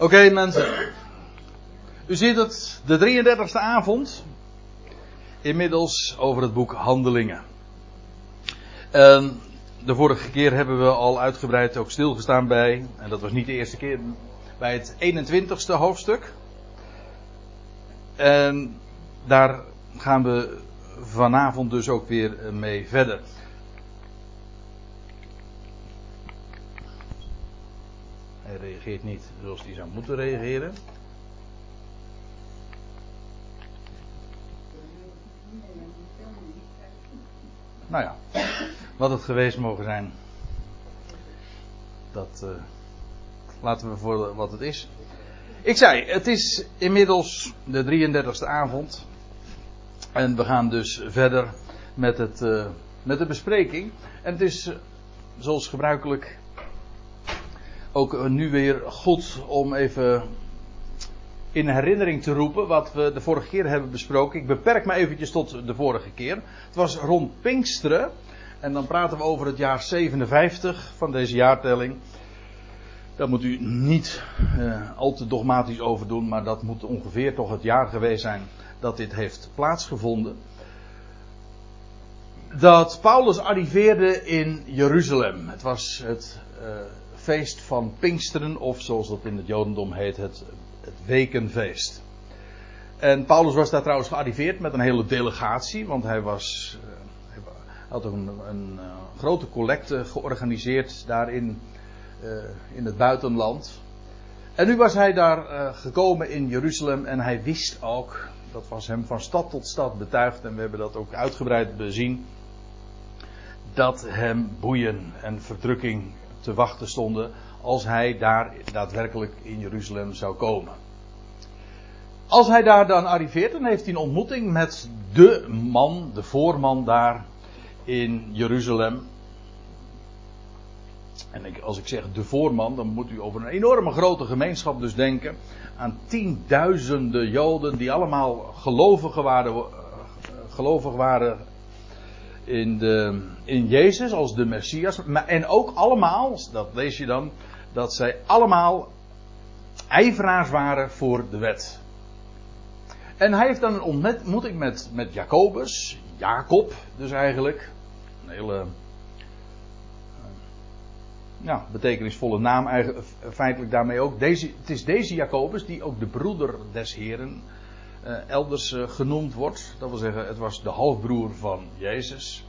Oké mensen. U ziet het, de 33e avond. Inmiddels over het boek Handelingen. En de vorige keer hebben we al uitgebreid ook stilgestaan bij, en dat was niet de eerste keer, bij het 21ste hoofdstuk. En daar gaan we vanavond dus ook weer mee verder. Hij reageert niet zoals hij zou moeten reageren. Nou ja, wat het geweest mogen zijn, dat uh, laten we voor wat het is. Ik zei, het is inmiddels de 33e avond. En we gaan dus verder met, het, uh, met de bespreking. En het is, zoals gebruikelijk, ook nu weer goed om even in herinnering te roepen wat we de vorige keer hebben besproken. Ik beperk me eventjes tot de vorige keer. Het was rond Pinksteren. En dan praten we over het jaar 57 van deze jaartelling. Daar moet u niet uh, al te dogmatisch over doen, maar dat moet ongeveer toch het jaar geweest zijn dat dit heeft plaatsgevonden. Dat Paulus arriveerde in Jeruzalem. Het was het uh, feest van Pinksteren, of zoals dat in het Jodendom heet, het, het wekenfeest. En Paulus was daar trouwens gearriveerd met een hele delegatie, want hij was. Uh, hij had een, een uh, grote collecte georganiseerd daarin uh, in het buitenland. En nu was hij daar gekomen in Jeruzalem en hij wist ook, dat was hem van stad tot stad betuigd en we hebben dat ook uitgebreid bezien, dat hem boeien en verdrukking te wachten stonden als hij daar daadwerkelijk in Jeruzalem zou komen. Als hij daar dan arriveert, dan heeft hij een ontmoeting met de man, de voorman daar in Jeruzalem. En ik, als ik zeg de voorman, dan moet u over een enorme grote gemeenschap dus denken. Aan tienduizenden Joden die allemaal gelovigen waren, uh, gelovig waren in, de, in Jezus als de Messias. Maar, en ook allemaal, dat lees je dan, dat zij allemaal ijveraars waren voor de wet. En hij heeft dan een ontmoeting met, met Jacobus, Jacob dus eigenlijk. Een hele ja, betekenisvolle naam eigenlijk, feitelijk daarmee ook. Deze, het is deze Jacobus die ook de broeder des Heren elders uh, genoemd wordt. Dat wil zeggen, het was de halfbroer van Jezus.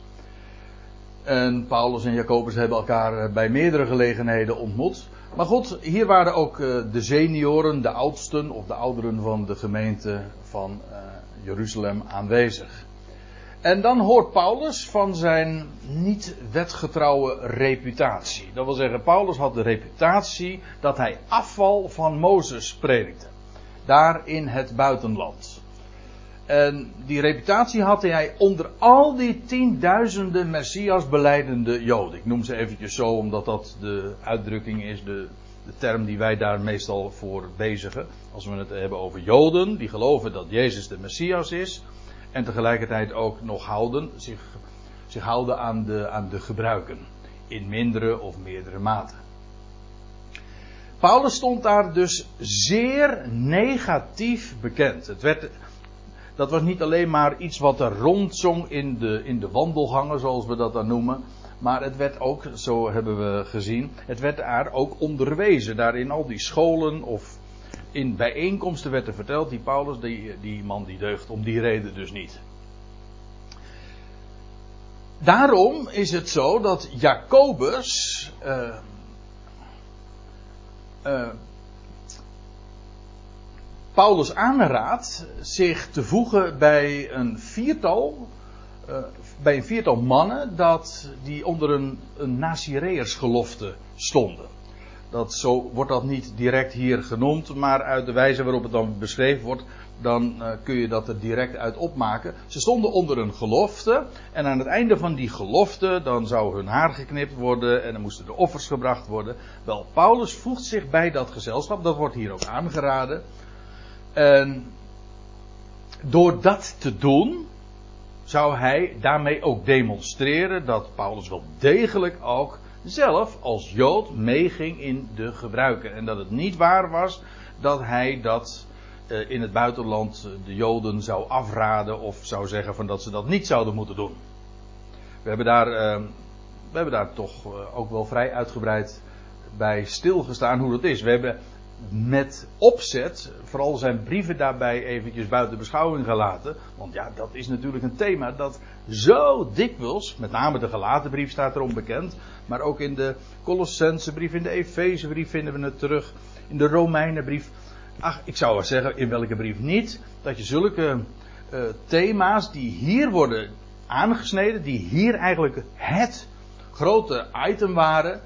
En Paulus en Jacobus hebben elkaar bij meerdere gelegenheden ontmoet. Maar goed, hier waren ook de senioren, de oudsten of de ouderen van de gemeente van Jeruzalem aanwezig. En dan hoort Paulus van zijn niet wetgetrouwe reputatie. Dat wil zeggen, Paulus had de reputatie dat hij afval van Mozes predikte. Daar in het buitenland. En die reputatie had hij onder al die tienduizenden Messias beleidende Joden. Ik noem ze eventjes zo omdat dat de uitdrukking is, de, de term die wij daar meestal voor bezigen. Als we het hebben over Joden die geloven dat Jezus de Messias is. En tegelijkertijd ook nog houden, zich, zich houden aan de, aan de gebruiken. In mindere of meerdere mate. Paulus stond daar dus zeer negatief bekend. Het werd, dat was niet alleen maar iets wat er rondzong in de, in de wandelgangen, zoals we dat dan noemen. Maar het werd ook, zo hebben we gezien, het werd daar ook onderwezen. Daar in al die scholen of in bijeenkomsten werd er verteld, die Paulus, die, die man die deugt om die reden dus niet. Daarom is het zo dat Jacobus uh, uh, Paulus aanraadt zich te voegen bij een viertal, uh, bij een viertal mannen dat die onder een, een Nazireërsgelofte stonden. Dat zo wordt dat niet direct hier genoemd, maar uit de wijze waarop het dan beschreven wordt, dan uh, kun je dat er direct uit opmaken. Ze stonden onder een gelofte en aan het einde van die gelofte dan zou hun haar geknipt worden en dan moesten de offers gebracht worden. Wel, Paulus voegt zich bij dat gezelschap, dat wordt hier ook aangeraden. En door dat te doen, zou hij daarmee ook demonstreren dat Paulus wel degelijk ook zelf als Jood meeging in de gebruiken. En dat het niet waar was dat hij dat uh, in het buitenland de Joden zou afraden of zou zeggen van dat ze dat niet zouden moeten doen. We hebben daar, uh, we hebben daar toch ook wel vrij uitgebreid bij stilgestaan hoe dat is. We hebben met opzet vooral zijn brieven daarbij eventjes buiten beschouwing gelaten. Want ja, dat is natuurlijk een thema dat zo dikwijls, met name de gelaten brief staat erom bekend, maar ook in de Colossense brief, in de Efezebrief vinden we het terug, in de Romeinenbrief. Ach, ik zou wel zeggen, in welke brief niet, dat je zulke uh, thema's die hier worden aangesneden, die hier eigenlijk het grote item waren,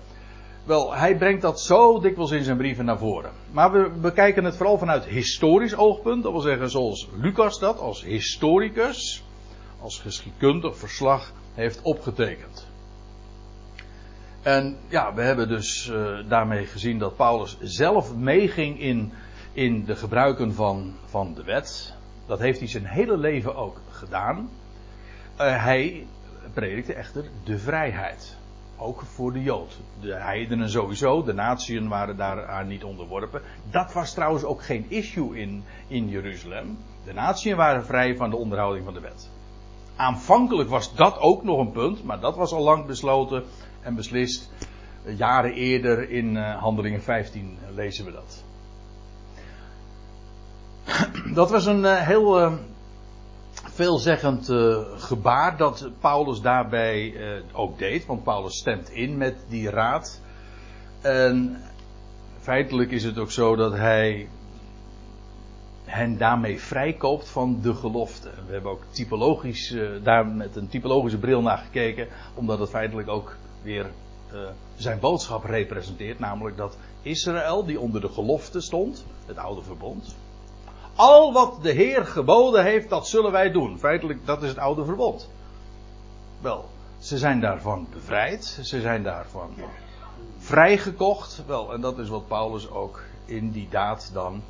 wel, hij brengt dat zo dikwijls in zijn brieven naar voren. Maar we bekijken het vooral vanuit historisch oogpunt. Dat wil zeggen, zoals Lucas dat als historicus, als geschiedkundig verslag heeft opgetekend. En ja, we hebben dus uh, daarmee gezien dat Paulus zelf meeging in, in de gebruiken van, van de wet. Dat heeft hij zijn hele leven ook gedaan. Uh, hij predikte echter de vrijheid. Ook voor de Jood. De heidenen sowieso, de natieën waren daaraan niet onderworpen. Dat was trouwens ook geen issue in, in Jeruzalem. De natieën waren vrij van de onderhouding van de wet. Aanvankelijk was dat ook nog een punt, maar dat was al lang besloten en beslist. Jaren eerder in uh, Handelingen 15 lezen we dat. Dat was een uh, heel veelzeggend uh, gebaar dat Paulus daarbij uh, ook deed. Want Paulus stemt in met die raad. En feitelijk is het ook zo dat hij hen daarmee vrijkoopt van de gelofte. We hebben ook typologisch uh, daar met een typologische bril naar gekeken. Omdat het feitelijk ook weer zijn boodschap representeert. Namelijk dat Israël, die onder de gelofte stond, het oude verbond al wat de Heer geboden heeft, dat zullen wij doen. Feitelijk, dat is het oude verbod. Wel, ze zijn daarvan bevrijd. Ze zijn daarvan vrijgekocht. Wel, en dat is wat Paulus ook in die daad dan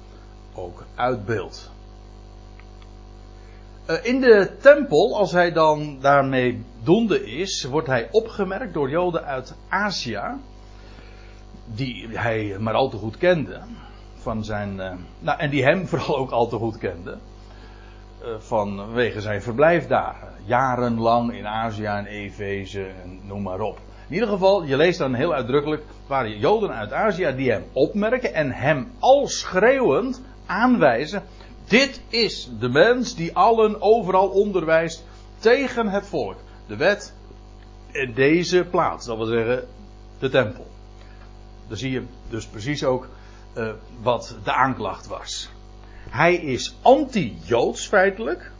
ook uitbeeldt. Uh, in de tempel, als hij dan daarmee doende is, wordt hij opgemerkt door Joden uit Azië. Die hij maar al te goed kende van zijn. Uh, nou, en die hem vooral ook al te goed kende. Uh, vanwege zijn verblijf daar. Jarenlang in Azië en Efeze noem maar op. In ieder geval, je leest dan heel uitdrukkelijk. Het waren Joden uit Azië die hem opmerken en hem al schreeuwend aanwijzen. Dit is de mens die allen overal onderwijst tegen het volk. De wet in deze plaats, dat wil zeggen de tempel. Dan zie je dus precies ook uh, wat de aanklacht was. Hij is anti-Joods feitelijk.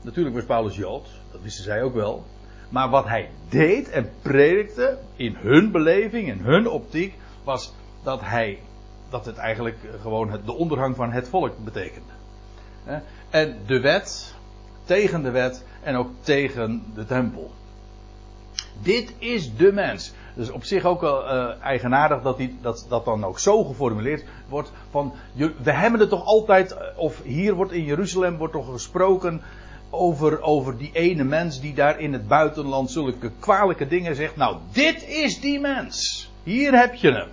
Natuurlijk was Paulus Jood, dat wisten zij ook wel. Maar wat hij deed en predikte in hun beleving, in hun optiek, was dat hij dat het eigenlijk gewoon de ondergang van het volk betekende. En de wet, tegen de wet en ook tegen de tempel. Dit is de mens. Dus op zich ook wel uh, eigenaardig dat, die, dat dat dan ook zo geformuleerd wordt. Van, we hebben het toch altijd, eh, of hier wordt in Jeruzalem wordt toch gesproken over, over die ene mens die daar in het buitenland zulke kwalijke dingen zegt. Nou, dit is die mens. Hier heb je hem.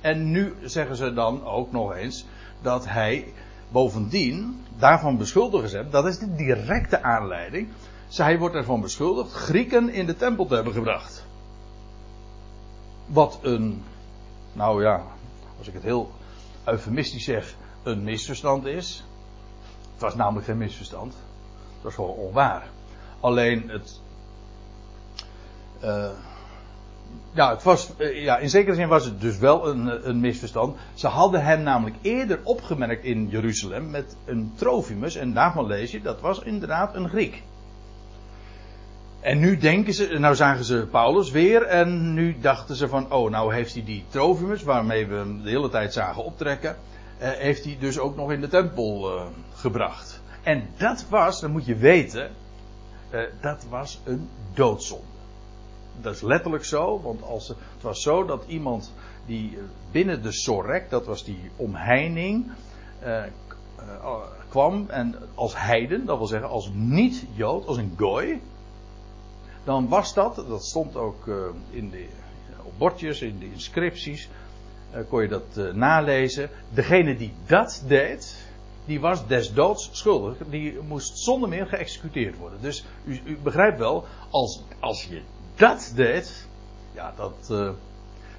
En nu zeggen ze dan ook nog eens dat hij bovendien daarvan beschuldigd is. Dat is de directe aanleiding. Zij wordt ervan beschuldigd Grieken in de tempel te hebben gebracht. Wat een, nou ja, als ik het heel eufemistisch zeg, een misverstand is. Het was namelijk geen misverstand. Het was gewoon onwaar. Alleen het. Uh, ja, het was, uh, ja, in zekere zin was het dus wel een, een misverstand. Ze hadden hem namelijk eerder opgemerkt in Jeruzalem met een Trofimus. En daarvan lees je, dat was inderdaad een Griek. En nu denken ze, nou zagen ze Paulus weer en nu dachten ze van, oh nou heeft hij die Trofimus, waarmee we hem de hele tijd zagen optrekken, eh, heeft hij dus ook nog in de tempel eh, gebracht. En dat was, dat moet je weten, eh, dat was een doodzonde. Dat is letterlijk zo, want als, het was zo dat iemand die binnen de Sorek, dat was die omheining, eh, kwam en als heiden, dat wil zeggen als niet-Jood, als een gooi, dan was dat, dat stond ook uh, in de, op bordjes, in de inscripties, uh, kon je dat nalezen. Degene die dat deed, die was des doods schuldig. Die moest zonder meer geëxecuteerd worden. Dus u, u begrijpt wel, als, als je dat deed, ja, dat,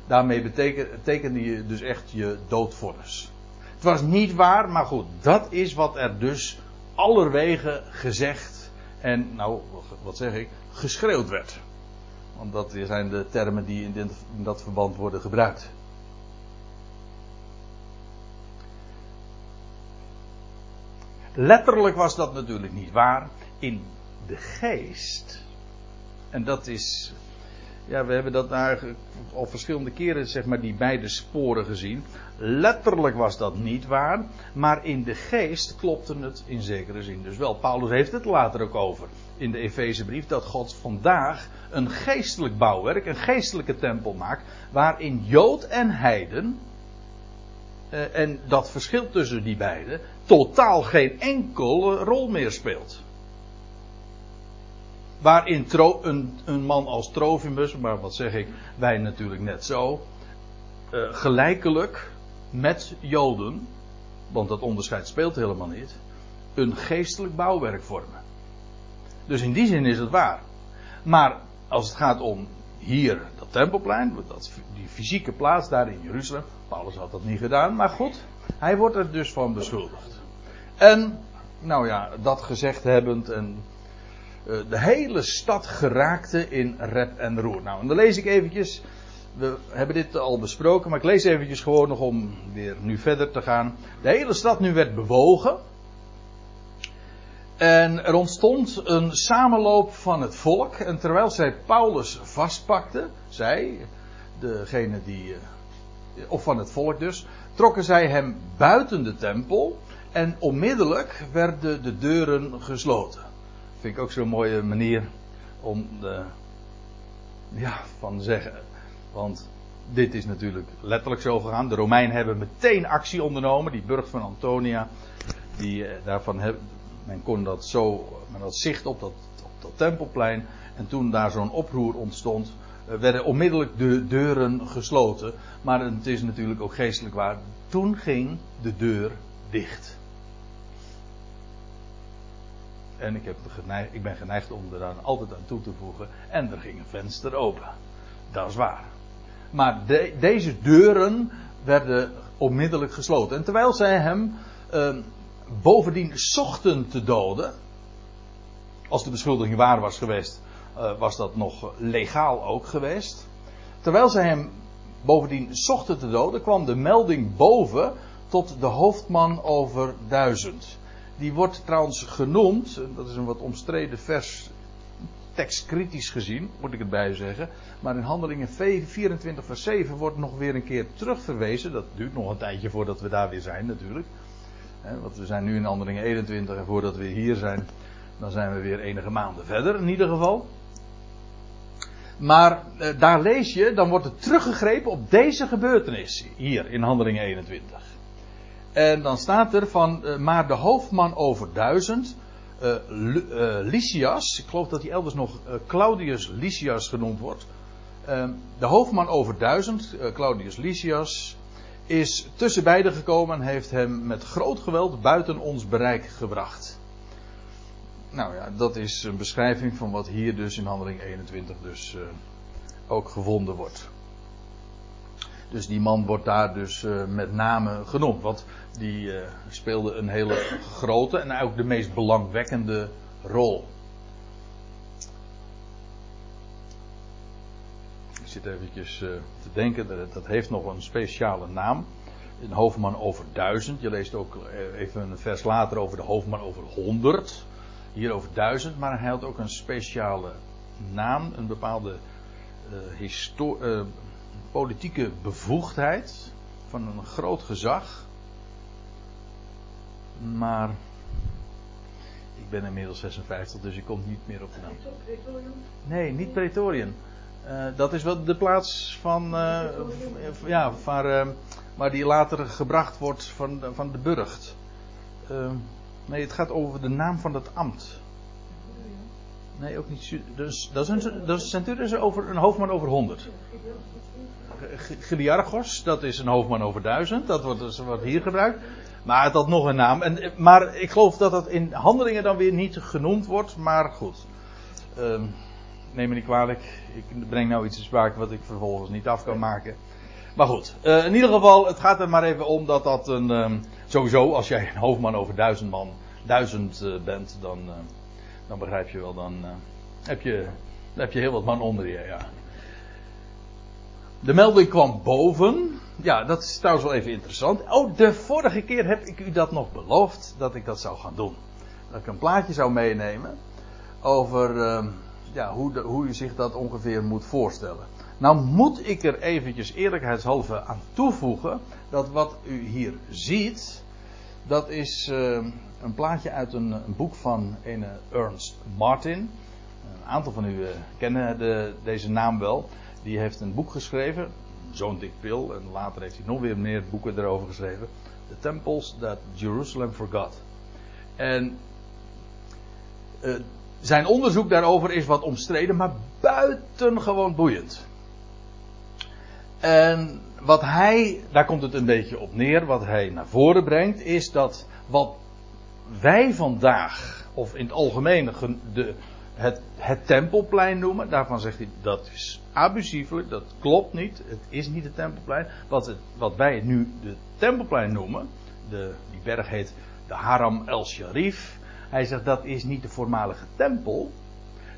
daarmee betekende je dus echt je doodvonnis. Het was niet waar, maar goed, dat is wat er dus allerwege gezegd en, nou, wat zeg ik, geschreeuwd werd. Want dat zijn de termen die in, in dat verband worden gebruikt. Letterlijk was dat natuurlijk niet waar. In de geest. En dat is ja, we hebben dat eigenlijk al verschillende keren, zeg maar, die beide sporen gezien. Letterlijk was dat niet waar, maar in de geest klopte het in zekere zin dus wel. Paulus heeft het later ook over in de Efezebrief dat God vandaag een geestelijk bouwwerk, een geestelijke tempel maakt, waarin Jood en Heiden, eh, en dat verschil tussen die beiden, totaal geen enkele rol meer speelt waarin een, een, man als Trofimus, maar wat zeg ik, wij natuurlijk net zo, uh, gelijkelijk met Joden, want dat onderscheid speelt helemaal niet, een geestelijk bouwwerk vormen. Dus in die zin is het waar. Maar als het gaat om hier dat tempelplein, dat, die fysieke plaats daar in Jeruzalem, Paulus had dat niet gedaan, maar goed, hij wordt er dus van beschuldigd. En, nou ja, dat gezegd hebbend en eh, de hele stad geraakte in rep en roer. Nou, en dan lees ik eventjes. We hebben dit al besproken, maar ik lees eventjes gewoon nog om weer nu verder te gaan. De hele stad nu werd bewogen. En er ontstond een samenloop van het volk. En terwijl zij Paulus vastpakten, zij, degene die, eh, of van het volk dus, trokken zij hem buiten de tempel. En onmiddellijk werden de deuren gesloten. Vind ik ook zo'n mooie manier om de, ja, van zeggen. Want dit is natuurlijk letterlijk zo gegaan. De Romeinen hebben meteen actie ondernomen. Die burcht van Antonia. Die, eh, daarvan men kon dat zo, men had zicht op dat, op dat tempelplein. En toen daar zo'n oproer ontstond, eh, werden onmiddellijk de deuren gesloten. Maar het is natuurlijk ook geestelijk waar. Toen ging de deur dicht. En ik, heb geneigd, ik ben geneigd om er dan altijd aan toe te voegen. En er ging een venster open. Dat is waar. Maar de, deze deuren werden onmiddellijk gesloten. En terwijl zij hem uh, bovendien zochten te doden. Als de beschuldiging waar was geweest, uh, was dat nog legaal ook geweest. Terwijl zij hem bovendien zochten te doden, kwam de melding boven tot de hoofdman over duizend. Die wordt trouwens genoemd, dat is een wat omstreden vers, tekstkritisch gezien, moet ik het bij zeggen. Maar in Handelingen 24, vers 7 wordt nog weer een keer terugverwezen. Dat duurt nog een tijdje voordat we daar weer zijn, natuurlijk. Want we zijn nu in Handelingen 21 en voordat we hier zijn, dan zijn we weer enige maanden verder, in ieder geval. Maar eh, daar lees je, dan wordt er teruggegrepen op deze gebeurtenis hier in Handelingen 21. En dan staat er van, uh, maar de hoofdman over duizend, uh, Lysias, ik geloof dat hij elders nog Claudius Lysias genoemd wordt. Ehm, de hoofdman over duizend, Claudius Lysias, is tussen beiden gekomen en heeft hem met groot geweld buiten ons bereik gebracht. Nou ja, dat is een beschrijving van wat hier dus in handeling 21 dus ook gevonden wordt. Dus die man wordt daar dus uh, met name genoemd. Want die uh, speelde een hele grote en ook de meest belangwekkende rol. Ik zit eventjes uh, te denken, dat, dat, heeft nog een speciale naam. Een hoofdman over duizend. Je leest ook even een vers later over de hoofdman over honderd. Hier over duizend. Maar hij had ook een speciale naam, een bepaalde historie politieke bevoegdheid, van een groot gezag. Maar ik ben inmiddels 56, dus ik kom niet meer op de naam. Nee, niet Praetorium. Uh, dat is wel de plaats van, uh, ja, waar, uh, waar die later gebracht wordt van, van de burcht. nee, het gaat over de naam van het ambt. Nee, ook niet. Dus, dat is een, dat over, een hoofdman over 100. Giliarchos, dat is een hoofdman over 1000. Dat wordt, dus wordt hier gebruikt. Maar het had nog een naam. En, maar ik geloof dat dat in handelingen dan weer niet genoemd wordt. Maar goed. Um, neem me niet kwalijk. Ik breng nou iets te sprake wat ik vervolgens niet af kan maken. Maar goed, uh, in ieder geval, het gaat er maar even om dat dat een. Um, sowieso, als jij een hoofdman over duizend man, duizend uh, bent, dan, uh, dan begrijp je wel, dan heb, je, dan heb je heel wat man onder je, ja. De melding kwam boven. Ja, dat is trouwens wel even interessant. Oh, de vorige keer heb ik u dat nog beloofd, dat ik dat zou gaan doen. Dat ik een plaatje zou meenemen over ja, hoe, hoe u zich dat ongeveer moet voorstellen. Nou moet ik er eventjes eerlijkheidshalve aan toevoegen dat wat u hier ziet, dat is uh, een plaatje uit een, boek van een Ernst Martin. Een aantal van u uh, kennen de, deze naam wel. Die heeft een boek geschreven, zo'n dik pil, en later heeft hij nog weer meer boeken erover geschreven. The Temples That Jerusalem Forgot. En uh, zijn onderzoek daarover is wat omstreden, maar buitengewoon boeiend. En wat hij, daar komt het een beetje op neer, wat hij naar voren brengt, is dat wat wij vandaag, of in het algemeen de, het, het tempelplein noemen, daarvan zegt hij dat is abusiefelijk, dat klopt niet, het is niet het tempelplein. Wat, het, wat wij nu de tempelplein noemen, de, die berg heet de Haram el Sharif, hij zegt dat is niet de voormalige tempel.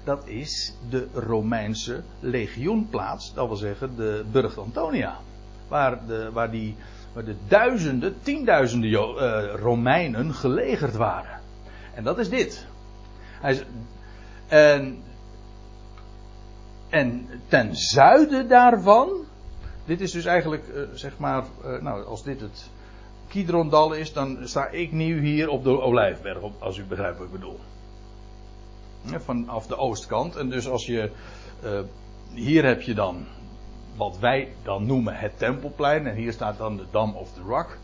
Dat is de Romeinse legioenplaats. Dat wil zeggen de Burg Antonia. Waar, de, waar, die, waar de duizenden, tienduizenden uh, Romeinen gelegerd waren. En dat is dit. Hij en, en ten zuiden daarvan. Dit is dus eigenlijk, uh, zeg maar, uh, nou, als dit het Kidrondal is, dan sta ik nu hier op de Olijfberg, als u begrijpt wat ik bedoel. Vanaf de oostkant. En dus als je. Uh, hier heb je dan wat wij dan noemen het Tempelplein. En hier staat dan de Dam of the Rock.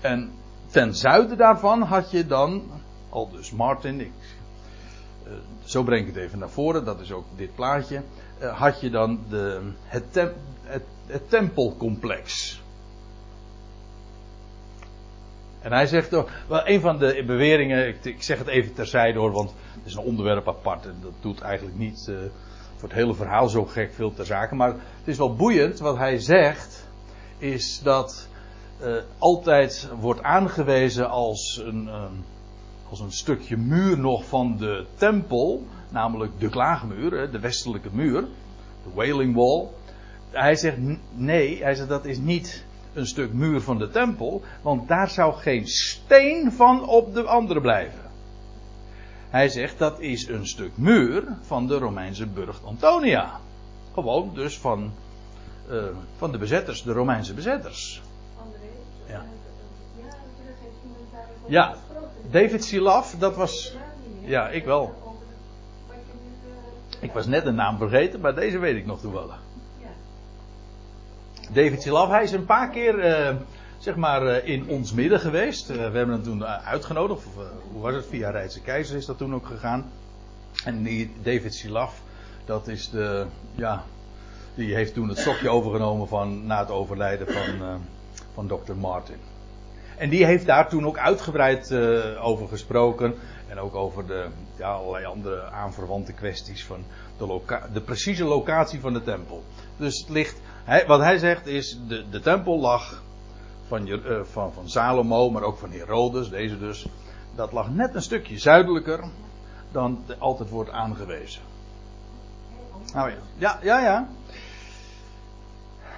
En ten zuiden daarvan had je dan. Al dus Martin. Ik, zo breng ik het even naar voren. Dat is ook dit plaatje. Uh, had je dan de, het, het, tempelcomplex. En hij zegt toch, wel een van de beweringen, ik, zeg het even terzijde hoor, want het is een onderwerp apart en dat doet eigenlijk niet uh, voor het hele verhaal zo gek veel ter zake. Maar het is wel boeiend, wat hij zegt, is dat altijd wordt aangewezen als een, uh, als een stukje muur nog van de tempel, namelijk de klaagmuur, de westelijke muur, de Wailing Wall. Hij zegt nee, hij zegt dat is niet een stuk muur van de tempel, want daar zou geen steen van op de andere blijven. Hij zegt dat is een stuk muur van de Romeinse burcht Antonia. Gewoon dus van, uh, van de bezetters, de Romeinse bezetters. Ja. Ja, David Silaf, dat was. Ja, ik wel. Ik was net een naam vergeten, maar deze weet ik nog toevallig. David Silaf, hij is een paar keer uh, zeg maar uh, in ons midden geweest. Uh, we hebben hem toen uitgenodigd. Of, hoe was het? Via Rijtse Keizer is dat toen ook gegaan. En die David Silaf, dat is de, ja, die heeft toen het stokje overgenomen van, na het overlijden van, van Dr. Martin. En die heeft daar toen ook uitgebreid over gesproken. En ook over de, ja, allerlei andere aanverwante kwesties van de, de precieze locatie van de tempel. Dus het ligt wat hij zegt is, de, de tempel lag van, uh, van, van Salomo, maar ook van Herodes, deze dus. Dat lag net een stukje zuidelijker dan altijd wordt aangewezen. Nou ja, ja, ja. ja.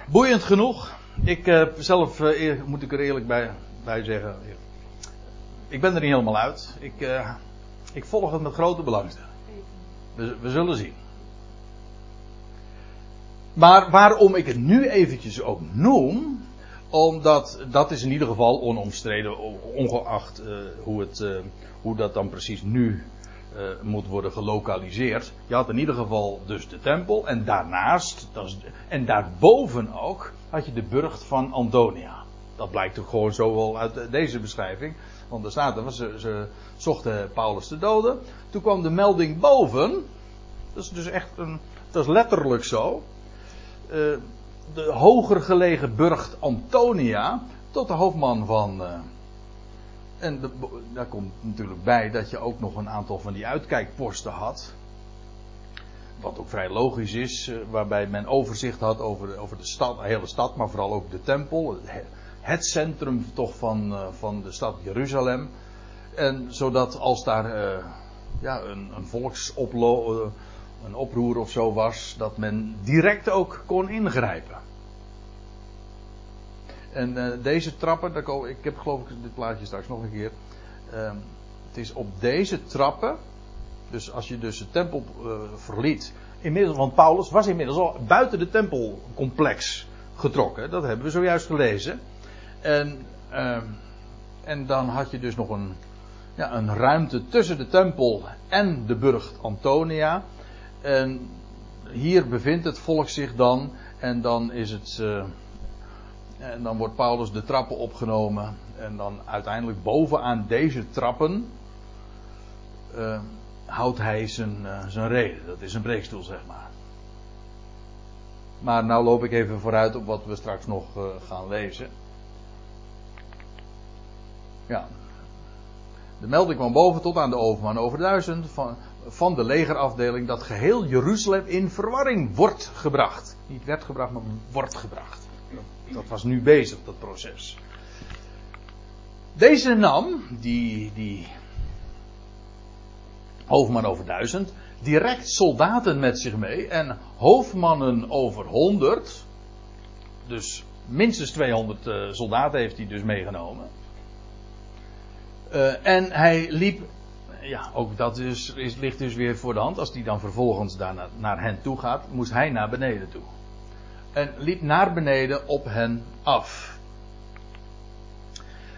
Boeiend genoeg. Ik uh, zelf moet ik er eerlijk bij, bij zeggen. Ik ben er niet helemaal uit. Ik, uh, ik volg het met grote belangstelling. We, zullen zien. Maar waarom ik het nu eventjes ook noem, omdat dat is in ieder geval onomstreden, ongeacht uh, hoe, het, uh, hoe dat dan precies nu moet worden gelokaliseerd. Je had in ieder geval dus de tempel en daarnaast, dat en daarboven ook, had je de burcht van Antonia. Dat blijkt ook gewoon zo wel uit deze beschrijving. Want er staat er, ze, ze zochten Paulus te doden. Toen kwam de melding boven. Dat is dus echt een, dat is letterlijk zo. Uh, de hoger gelegen burcht Antonia tot de hoofdman van. Uh, en daar komt natuurlijk bij dat je ook nog een aantal van die uitkijkposten had. Wat ook vrij logisch is, uh, waarbij men overzicht had over, de, over de, stad, de hele stad, maar vooral ook de tempel. Centrum toch van, uh, van de stad Jeruzalem. En zodat als daar ja, een, een volksoplo een oproer of zo was, dat men direct ook kon ingrijpen. En deze trappen, daar ik heb geloof ik dit plaatje straks nog een keer. Uh, het is op deze trappen, dus als je dus de tempel verliet, inmiddels, want Paulus was inmiddels al buiten de tempelcomplex getrokken, dat hebben we zojuist gelezen. En, ehm, en dan had je dus nog een, ja, een ruimte tussen de tempel en de burcht Antonia. En hier bevindt het volk zich dan. En dan is het. Uh, en dan wordt Paulus de trappen opgenomen. En dan uiteindelijk bovenaan deze trappen. Uh, houdt hij zijn, uh, zijn reden. Dat is een breekstoel, zeg maar. Maar nou loop ik even vooruit op wat we straks nog gaan lezen. Ja. De melding kwam boven tot aan de overman over duizend. Van, van de legerafdeling dat geheel Jeruzalem in verwarring wordt gebracht. Niet werd gebracht, maar wordt gebracht. Dat was nu bezig, dat proces. Deze nam, die, die hoofdman over duizend, direct soldaten met zich mee en hoofdmannen over honderd. Dus minstens 200 uh, soldaten heeft hij dus meegenomen. Uh, en hij liep ja, ook dat is, is, ligt dus weer voor de hand. Als hij dan vervolgens daar naar, hen toe gaat, moest hij naar beneden toe. En liep naar beneden op hen af.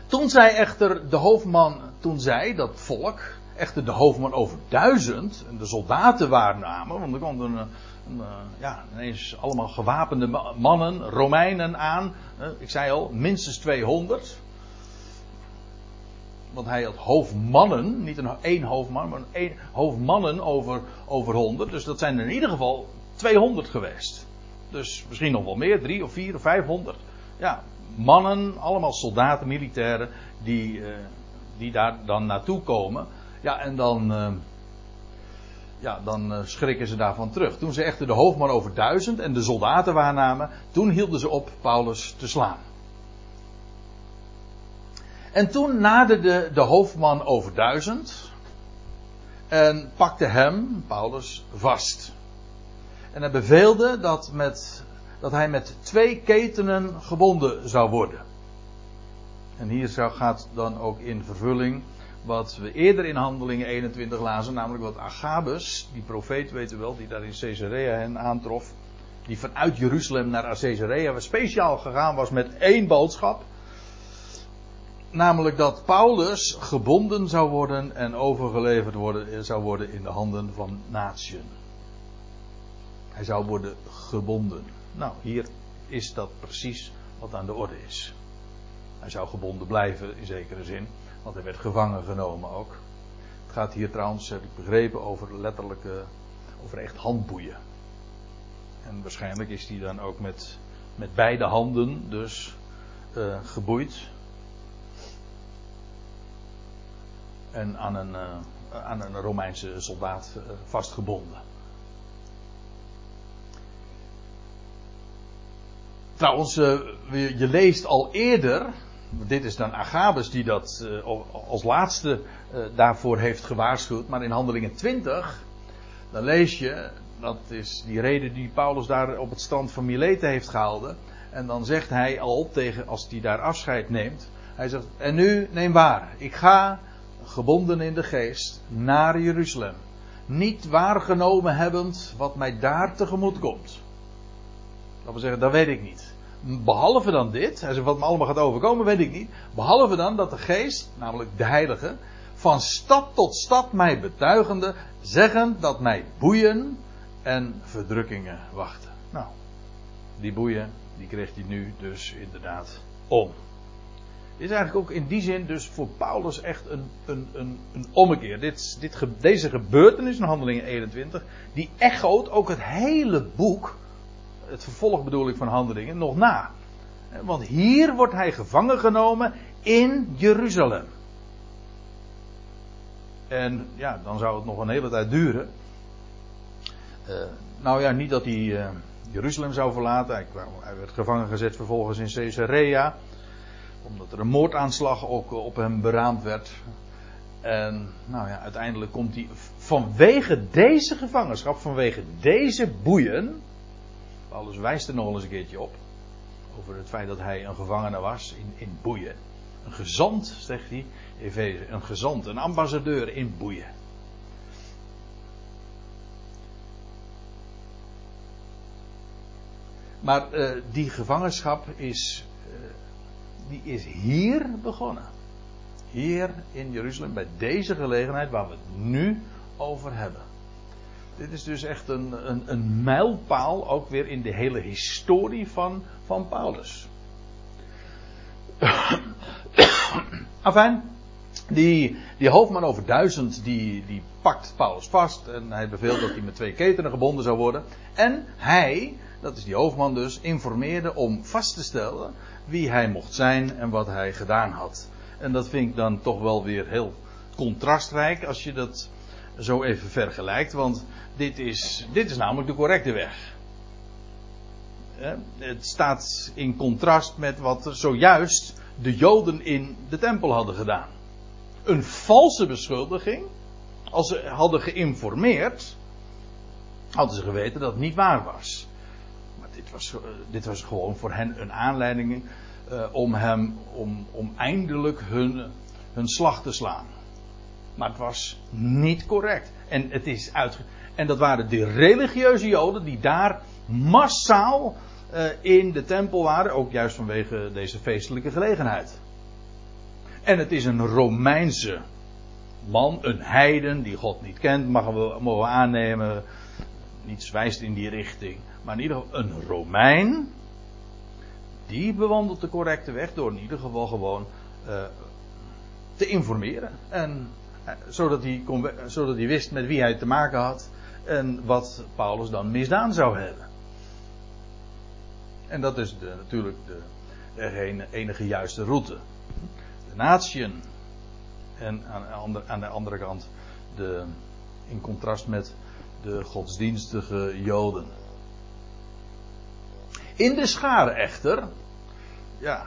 Toen zij echter de hoofdman, toen zij, dat volk, echter de hoofdman over duizend, en de soldaten waarnamen, want er kwam een, een, ja, ineens allemaal gewapende mannen, Romeinen aan, ik zei al, minstens 200 want hij had hoofdmannen, niet een één hoofdman, maar een hoofdmannen over, over 100. Dus dat zijn er in ieder geval 200 geweest. Dus misschien nog wel meer, drie of vier of 500. Ja, mannen, allemaal soldaten, militairen, die, uh, die daar dan naartoe komen. Ja, en dan, uh, ja, dan uh, schrikken ze daarvan terug. Toen ze echter de hoofdman over duizend en de soldaten waarnamen, toen hielden ze op Paulus te slaan. En toen naderde de hoofdman over duizend en pakte hem, Paulus, vast. En hij beveelde dat, met, dat hij met twee ketenen gebonden zou worden. En hier gaat dan ook in vervulling wat we eerder in Handelingen 21 lazen, namelijk wat Agabus, die profeet weten wel, die daar in Caesarea hen aantrof, die vanuit Jeruzalem naar Caesarea speciaal gegaan was met één boodschap. Namelijk dat Paulus gebonden zou worden en overgeleverd worden, zou worden in de handen van natieën. Hij zou worden gebonden. Nou, hier is dat precies wat aan de orde is. Hij zou gebonden blijven in zekere zin, want hij werd gevangen genomen ook. Het gaat hier trouwens, heb ik begrepen, over letterlijke, over echt handboeien. En waarschijnlijk is hij dan ook met, met beide handen dus uh, geboeid. En aan een, uh, aan een Romeinse soldaat uh, vastgebonden. Trouwens, uh, je leest al eerder, dit is dan Agabus die dat als laatste daarvoor heeft gewaarschuwd, maar in Handelingen 20, dan lees je, dat is die reden die Paulus daar op het strand van Mileten heeft gehouden. En dan zegt hij al tegen, als hij daar afscheid neemt, hij zegt, en nu neem waar, ik ga gebonden in de geest, naar Jeruzalem. Niet waargenomen hebbend wat mij daar tegemoet komt. Dat wil zeggen, dat weet ik niet. Behalve dan dit, wat me allemaal gaat overkomen, weet ik niet. Behalve dan dat de geest, namelijk de heilige, van stad tot stad mij betuigende, zeggen dat mij boeien en verdrukkingen wachten. Nou, die boeien, die kreeg hij nu dus inderdaad om. Is eigenlijk ook in die zin dus voor Paulus echt een, een, een, een ommekeer. Dit, dit, deze gebeurtenis in Handelingen 21, die echoot ook het hele boek, het vervolg bedoel ik van Handelingen, nog na. Want hier wordt hij gevangen genomen in Jeruzalem. En ja, dan zou het nog een hele tijd duren. Uh, nou ja, niet dat hij uh, Jeruzalem zou verlaten. Hij, hij, werd gevangen gezet vervolgens in Caesarea. Omdat er een moordaanslag ook op hem beraamd werd. En nou ja, uiteindelijk komt hij vanwege deze gevangenschap, vanwege deze boeien. Alles wijst er nog eens een keertje op. Over het feit dat hij een gevangene was in, in boeien. Een gezant, zegt hij, een gezant, een ambassadeur in boeien. Maar uh, die gevangenschap is, die is hier begonnen. Hier in Jeruzalem, bij deze gelegenheid waar we het nu over hebben. Dit is dus echt een, een, een mijlpaal, ook weer in de hele historie van, van Paulus. Afijn, die, die hoofdman over duizend, die, die pakt Paulus vast en hij beveelt dat hij met twee ketenen gebonden zou worden. En hij, dat is die hoofdman dus, informeerde om vast te stellen wie hij mocht zijn en wat hij gedaan had. En dat vind ik dan toch wel weer heel contrastrijk als je dat zo even vergelijkt, want dit is, dit is namelijk de correcte weg. Het staat in contrast met wat zojuist de Joden in de tempel hadden gedaan. Een valse beschuldiging. Als ze hadden geïnformeerd, hadden ze geweten dat het niet waar was. Dit was, eh, dit was gewoon voor hen een aanleiding uh, om hem, om, om eindelijk hun, hun slag te slaan. Maar het was niet correct. En, het is en dat waren de religieuze Joden die daar massaal uh, in de tempel waren, ook juist vanwege deze feestelijke gelegenheid. En het is een Romeinse man, een heiden die God niet kent, mogen we, mogen we aannemen. Niets wijst in die richting. Maar in ieder geval een Romein. Die bewandelt de correcte weg door in ieder geval gewoon uh, te informeren. En, uh, zodat, hij kon, zodat hij wist met wie hij te maken had. En wat Paulus dan misdaan zou hebben. En dat is de, natuurlijk de, de enige juiste route. De natieën. En aan, aan, de andere kant, de, in contrast met de godsdienstige Joden. In de scharen echter, ja,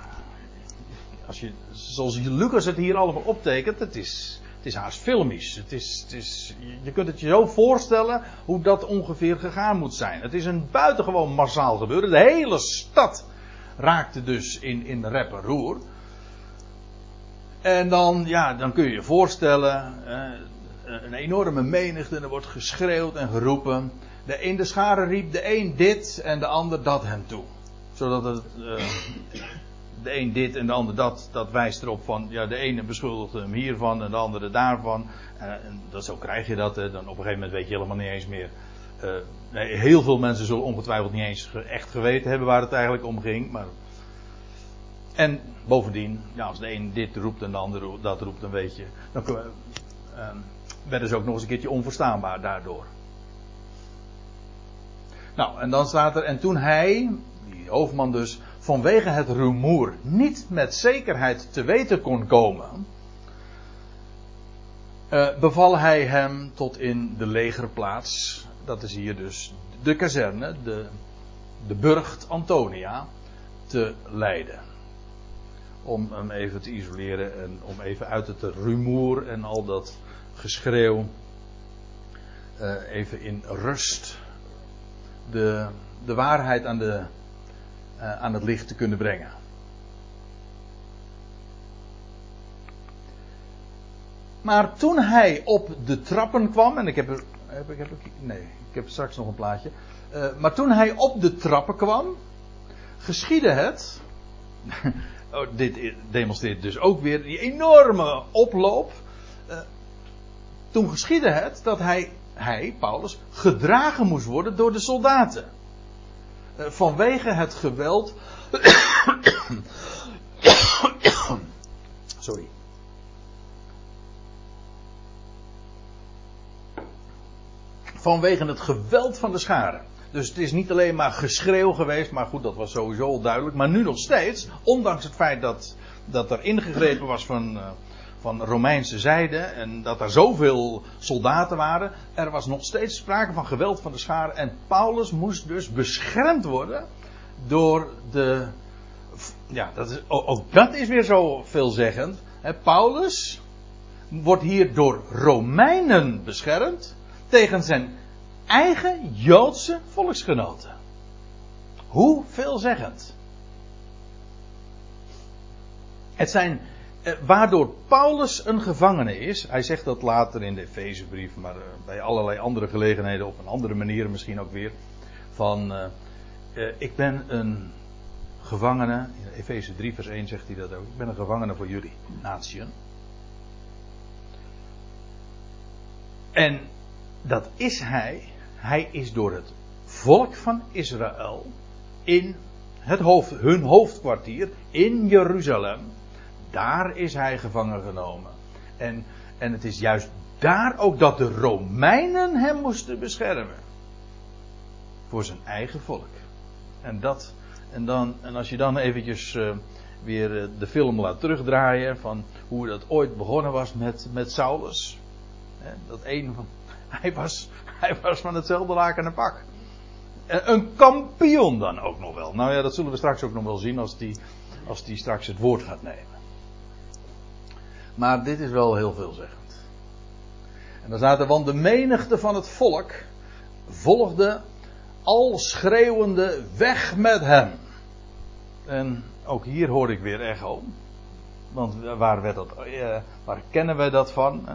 als je, zoals Lucas het hier allemaal optekent, het is, het is haast filmisch. Het is, het is, je kunt het je zo voorstellen hoe dat ongeveer gegaan moet zijn. Het is een buitengewoon massaal gebeuren. De hele stad raakte dus in, in rep en roer. En dan, ja, dan kun je je voorstellen, eh, een enorme menigte, er wordt geschreeuwd en geroepen. De een de schare riep de een dit en de ander dat hem toe. Zodat het, uh, de een dit en de ander dat, dat wijst erop van, ja, de ene beschuldigt hem hiervan en de andere daarvan. Uh, en dat, zo krijg je dat. Dan op een gegeven moment weet je helemaal niet eens meer. Uh, nee, heel veel mensen zullen ongetwijfeld niet eens echt geweten hebben waar het eigenlijk om ging. Maar... En bovendien, ja, als de een dit roept en de ander dat roept, dan weet je. Dan uh, werden ze ook nog eens een keertje onverstaanbaar daardoor. Nou, en dan staat er, en toen hij, die hoofdman dus, vanwege het rumoer niet met zekerheid te weten kon komen, uh, beval hij hem tot in de legerplaats, dat is hier dus de kazerne, de, de burcht Antonia, te leiden. Om hem even te isoleren en om even uit het rumoer en al dat geschreeuw uh, even in rust de, de waarheid aan de, uh, aan het licht te kunnen brengen. Maar toen hij op de trappen kwam, en ik heb. Heb ik, nee, ik heb straks nog een plaatje. Uh, maar toen hij op de trappen kwam, geschiedde het. oh, dit demonstreert dus ook weer die enorme oploop. Uh, toen geschiedde het dat hij, hij, Paulus, gedragen moest worden door de soldaten. vanwege het geweld Sorry. Vanwege het geweld van de scharen. Dus het is niet alleen maar geschreeuw geweest, maar goed, dat was sowieso al duidelijk. Maar nu nog steeds, ondanks het feit dat, dat er ingegrepen was van, uh, van Romeinse zijde en dat er zoveel soldaten waren, er was nog steeds sprake van geweld van de scharen. En Paulus moest dus beschermd worden door de. Ja, dat is, ook dat is weer zo veelzeggend. Paulus wordt hier door Romeinen beschermd tegen zijn eigen Joodse volksgenoten. Hoe veelzeggend. Het zijn waardoor Paulus een gevangene is. Hij zegt dat later in de Efezebrief, maar eh, bij allerlei andere gelegenheden op een andere manier misschien ook weer. Van uh, ik ben een gevangene. In Efeze 3 vers 1 zegt hij dat ook. Ik ben een gevangene voor jullie, natieën. En dat is hij hij is door het volk van Israël in het hoofd, hun hoofdkwartier in Jeruzalem. Daar is hij gevangen genomen. En, en het is juist daar ook dat de Romeinen hem moesten beschermen. Voor zijn eigen volk. En dat, en dan, en als je dan eventjes uh, weer uh, de film laat terugdraaien van hoe dat ooit begonnen was met, met Saulus. Dat een van, hij was, hij was van hetzelfde laken en pak. Een kampioen dan ook nog wel. Nou ja, dat zullen we straks ook nog wel zien als die, als die straks het woord gaat nemen. Maar dit is wel heel veelzeggend. En dan staat er, want de menigte van het volk volgde al schreeuwende weg met hem. En ook hier hoor ik weer echo. Want waar, werd dat, eh, waar kennen wij dat van?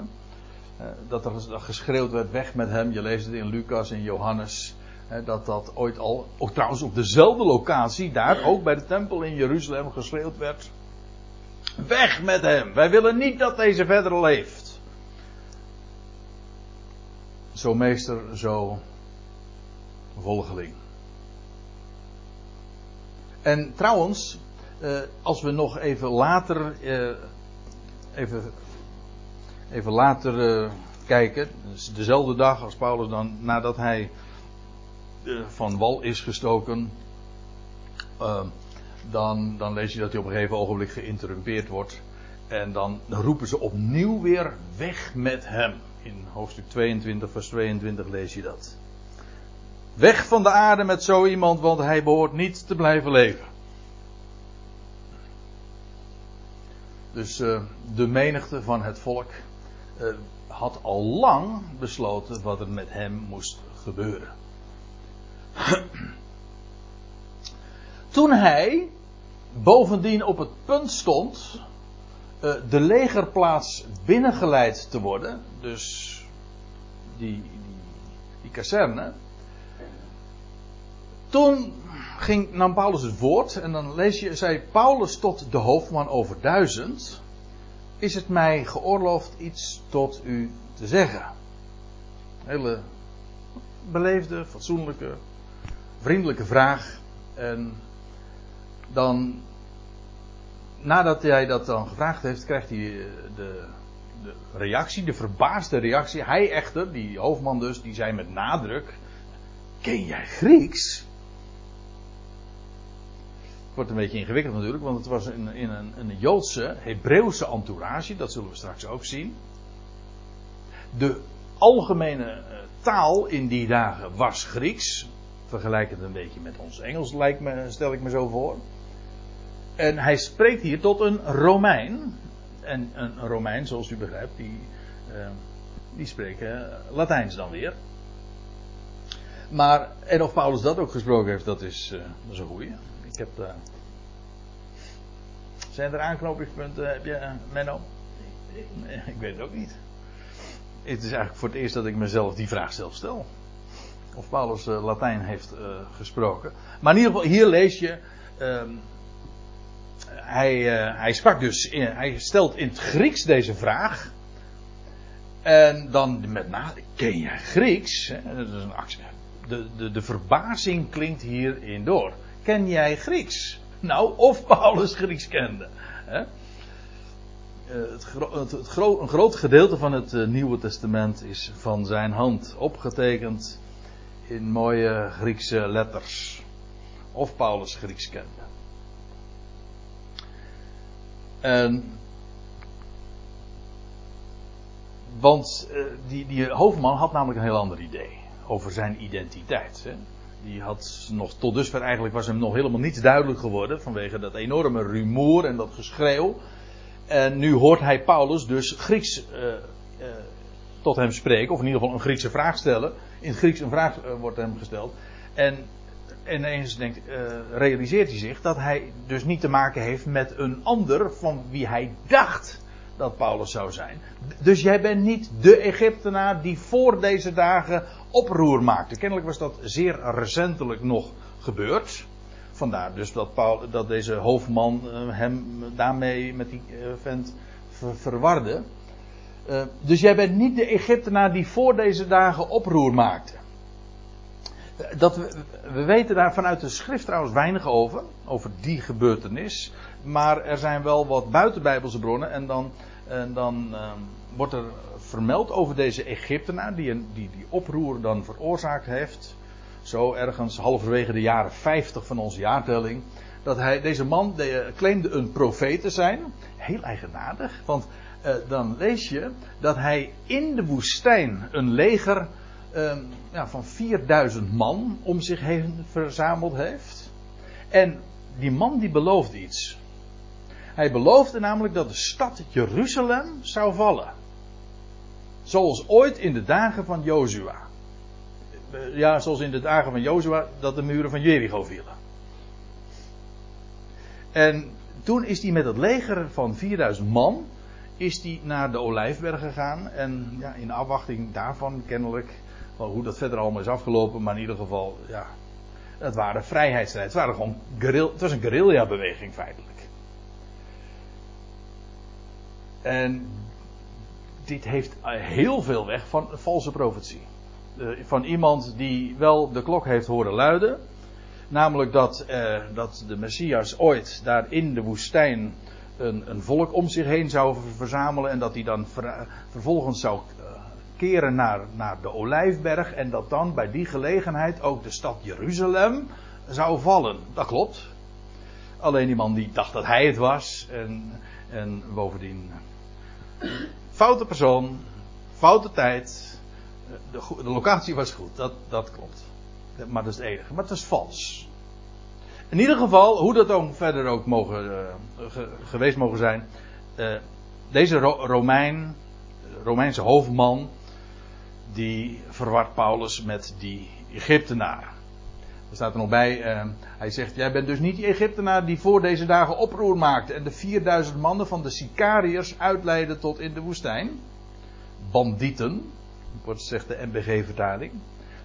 Eh, dat er geschreeuwd werd weg met hem. Je leest het in Lucas en Johannes. dat dat ooit al, ook trouwens op dezelfde locatie, daar ook bij de tempel in Jeruzalem geschreeuwd werd. Weg met hem. Wij willen niet dat deze verder leeft. Zo meester, zo volgeling. En trouwens, eh, als we nog even later, eh, even even later uh, kijken, dus dezelfde dag als Paulus dan, nadat hij van wal is gestoken, dan, dan lees je dat hij op een gegeven ogenblik geïnterrumpeerd wordt. En dan roepen ze opnieuw weer weg met hem. In hoofdstuk 22, vers 22 lees je dat. Weg van de aarde met zo iemand, want hij behoort niet te blijven leven. Dus uh, de menigte van het volk uh, had al lang besloten wat er met hem moest gebeuren. Toen hij bovendien op het punt stond uh, de legerplaats binnengeleid te worden, dus die, die, die kazerne, toen ging, nam Paulus het woord en dan lees je, zei Paulus tot de hoofdman over duizend, is het mij geoorloofd iets tot u te zeggen. Hele beleefde, fatsoenlijke, vriendelijke vraag. En dan, nadat hij dat dan gevraagd heeft, krijgt hij eh, de, de reactie, de verbaasde reactie. Hij echter, die hoofdman dus, die zei met nadruk: Ken jij Grieks? wordt een beetje ingewikkeld natuurlijk, want het was in, in een, een Joodse, Hebreeuwse entourage, dat zullen we straks ook zien. De algemene eh, taal in die dagen was Grieks. Vergelijkend een beetje met ons Engels, lijkt me, stel ik me zo voor. En hij spreekt hier tot een Romein. En een Romein, zoals u begrijpt, die, uh, die spreken Latijns dan weer. Maar, en of Paulus dat ook gesproken heeft, dat is, uh, dat is een goeie. Ik heb daar. Zijn er aanknopingspunten? Heb je, uh, Menno? Nee, ik weet het ook niet. Het is eigenlijk voor het eerst dat ik mezelf die vraag zelf stel. Of Paulus uh, Latijn heeft uh, gesproken. Maar in ieder geval, hier lees je. Ehm, hij, hij sprak dus. Hij stelt in het Grieks deze vraag. En dan met na. Ken jij Grieks? Dat is een actie. De, de, de verbazing klinkt hierin door ken jij Grieks? Nou, of Paulus Grieks kende. Hè? het, het, het gro een groot gedeelte van het Nieuwe Testament is van zijn hand opgetekend in mooie Griekse letters. Of Paulus Grieks kende. Want uh, die, die hoofdman had namelijk een heel ander idee over zijn identiteit. Hè. Die had nog tot dusver eigenlijk was hem nog helemaal niets duidelijk geworden vanwege dat enorme rumoer en dat geschreeuw. En nu hoort hij Paulus dus Grieks uh, uh, tot hem spreken, of in ieder geval een Griekse vraag stellen. In het Grieks een vraag wordt hem gesteld. En ineens denkt, realiseert hij zich dat hij dus niet te maken heeft met een ander van wie hij dacht dat Paulus zou zijn. Dus jij bent niet de Egyptenaar die voor deze dagen oproer maakte. Kennelijk was dat zeer recentelijk nog gebeurd. Vandaar dus dat, dat deze hoofdman uh, hem daarmee met die uh, vent ver, verwarde. Dus jij bent niet de Egyptenaar die voor deze dagen oproer maakte. Dat we, we weten daar vanuit de schrift trouwens weinig over, over die gebeurtenis. Maar er zijn wel wat buitenbijbelse bronnen en dan, en dan uh, wordt er vermeld over deze Egyptenaar die, die die oproer dan veroorzaakt heeft. Zo ergens halverwege de jaren 50 van onze jaartelling. Dat hij, deze man de, claimde een profeet te zijn. Heel eigenaardig, want uh, dan lees je dat hij in de woestijn een leger uh, ja, van 4000 man om zich heen verzameld heeft. En die man die beloofde iets. Hij beloofde namelijk dat de stad Jeruzalem zou vallen. Zoals ooit in de dagen van Jozua. Ja, zoals in de dagen van Jozua dat de muren van Jericho vielen. En toen is hij met het leger van 4000 man is hij naar de Olijfberg gegaan. En ja, in afwachting daarvan kennelijk, hoe dat verder allemaal is afgelopen, maar in ieder geval, ja, het waren vrijheidsstrijd. Het, waren gewoon het was een guerrilla-beweging feitelijk. En dit heeft heel veel weg van valse profetie. Van iemand die wel de klok heeft horen luiden. Namelijk dat, eh, dat de Messias ooit daar in de woestijn een, een, volk om zich heen zou verzamelen. En dat hij dan ver, vervolgens zou keren naar, naar de Olijfberg. En dat dan bij die gelegenheid ook de stad Jeruzalem zou vallen. Dat klopt. Alleen die man die dacht dat hij het was. En, en bovendien Foute persoon, foute tijd. De, de, locatie was goed, dat, dat klopt. Maar dat is het enige. Maar het is vals. In ieder geval, hoe dat ook verder ook mogen, ge, geweest mogen zijn. Uh, deze Ro Romein, Romeinse hoofdman, die verwart Paulus met die Egyptenaar. Er staat er nog bij, uh, hij zegt, jij bent dus niet die Egyptenaar die voor deze dagen oproer maakte en de 4000 mannen van de Sicariërs uitleidde tot in de woestijn. Bandieten, wordt zegt de MBG-vertaling.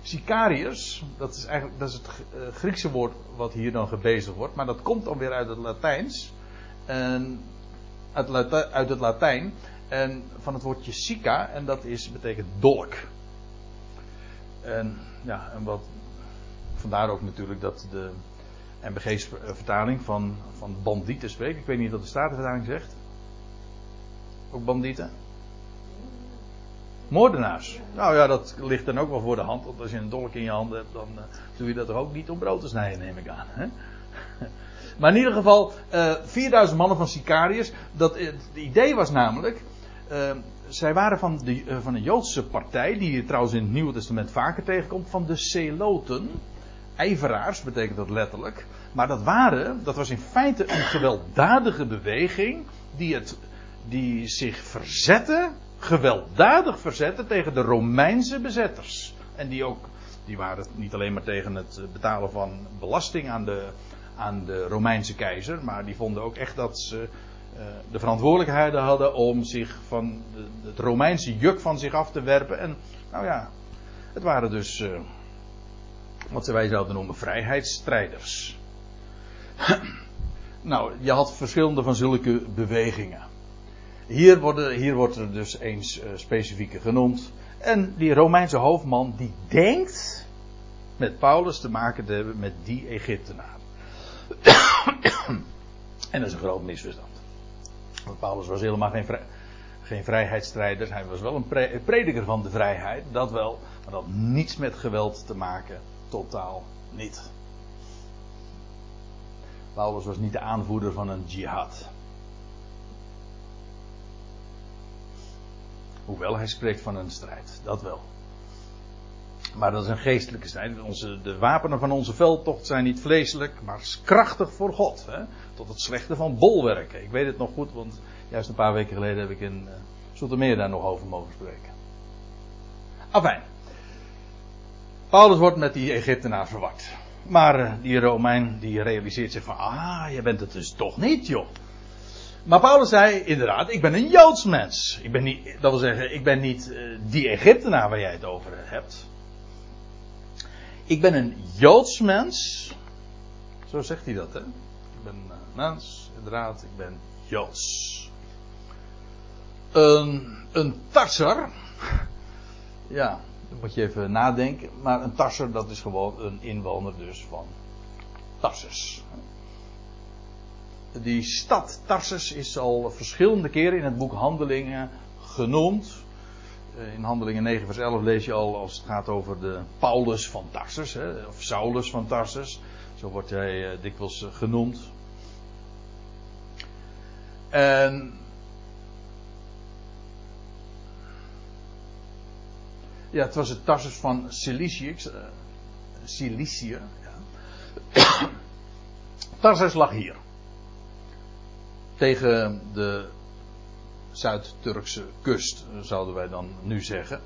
Sicariërs, dat is eigenlijk dat is het uh, Griekse woord wat hier dan gebezigd wordt, maar dat komt dan weer uit het Latijns. En uit, uit het Latijn. En van het woordje sica, en dat is, betekent dolk. En ja, en wat vandaar ook natuurlijk dat de MBG-vertaling van, van bandieten spreekt. Ik weet niet wat de Statenvertaling zegt. Ook bandieten? Moordenaars. Nou ja, dat ligt dan ook wel voor de hand. Want als je een dolk in je hand hebt, dan uh, doe je dat toch ook niet om brood te snijden, neem ik aan. Hè? maar in ieder geval, uh, eh, 4000 mannen van Sicariërs. Dat, het idee was namelijk. Uh, zij waren van de, van een Joodse partij, die je trouwens in het Nieuwe Testament vaker tegenkomt, van de Celoten ijveraars, betekent dat letterlijk. Maar dat waren, dat was in feite een gewelddadige beweging die, het, die zich verzette, gewelddadig verzette tegen de Romeinse bezetters. En die ook, die waren niet alleen maar tegen het betalen van belasting aan de, aan de Romeinse keizer, maar die vonden ook echt dat ze de verantwoordelijkheid hadden om zich van het Romeinse juk van zich af te werpen. En nou ja, het waren dus. Uh, wat wij zouden noemen vrijheidsstrijders. nou, je had verschillende van zulke bewegingen. Hier, worden, hier wordt er dus eens uh, specifieke genoemd. En die Romeinse hoofdman die denkt met Paulus te maken te hebben met die Egyptenaar. en dat is een groot misverstand. Paulus was helemaal geen, geen vrijheidsstrijder. Hij was wel een prediker van de vrijheid, dat wel. Maar dat had niets met geweld te maken. Totaal niet. Paulus was niet de aanvoerder van een jihad. Hoewel hij spreekt van een strijd, dat wel. Maar dat is een geestelijke strijd. Onze, de wapenen van onze veldtocht zijn niet vleeselijk, maar krachtig voor God. Hè? Tot het slechte van bolwerken. Ik weet het nog goed, want juist een paar weken geleden heb ik in uh, daar nog over mogen spreken. Afijn. Paulus wordt met die Egyptenaar verward. Maar uh, die Romein die realiseert zich van, ah, je bent het dus toch niet, joh. Maar Paulus zei inderdaad, ik ben een Joods mens. Ik ben niet, dat wil zeggen, ik ben niet uh, die Egyptenaar waar jij het over hebt. Ik ben een Joods mens. Zo zegt hij dat, hè? Ik ben een mens, inderdaad, ik ben Joods. Een, een tasser. Ja, dan moet je even nadenken. Maar een tasser, dat is gewoon een inwoner dus van Tarsus. Die stad Tarsus is al verschillende keren in het boek Handelingen genoemd. Eh, in Handelingen 9 vers 11 lees je al als het gaat over de Paulus van Tarsus, hè, of Saulus van Tarsus. Zo wordt hij uh, dikwijls uh, genoemd. En ja, het was het Tarsus van Cilicië. Cilicië, ja. Tarsus lag hier. Tegen de Zuid-Turkse kust, zouden wij dan nu zeggen.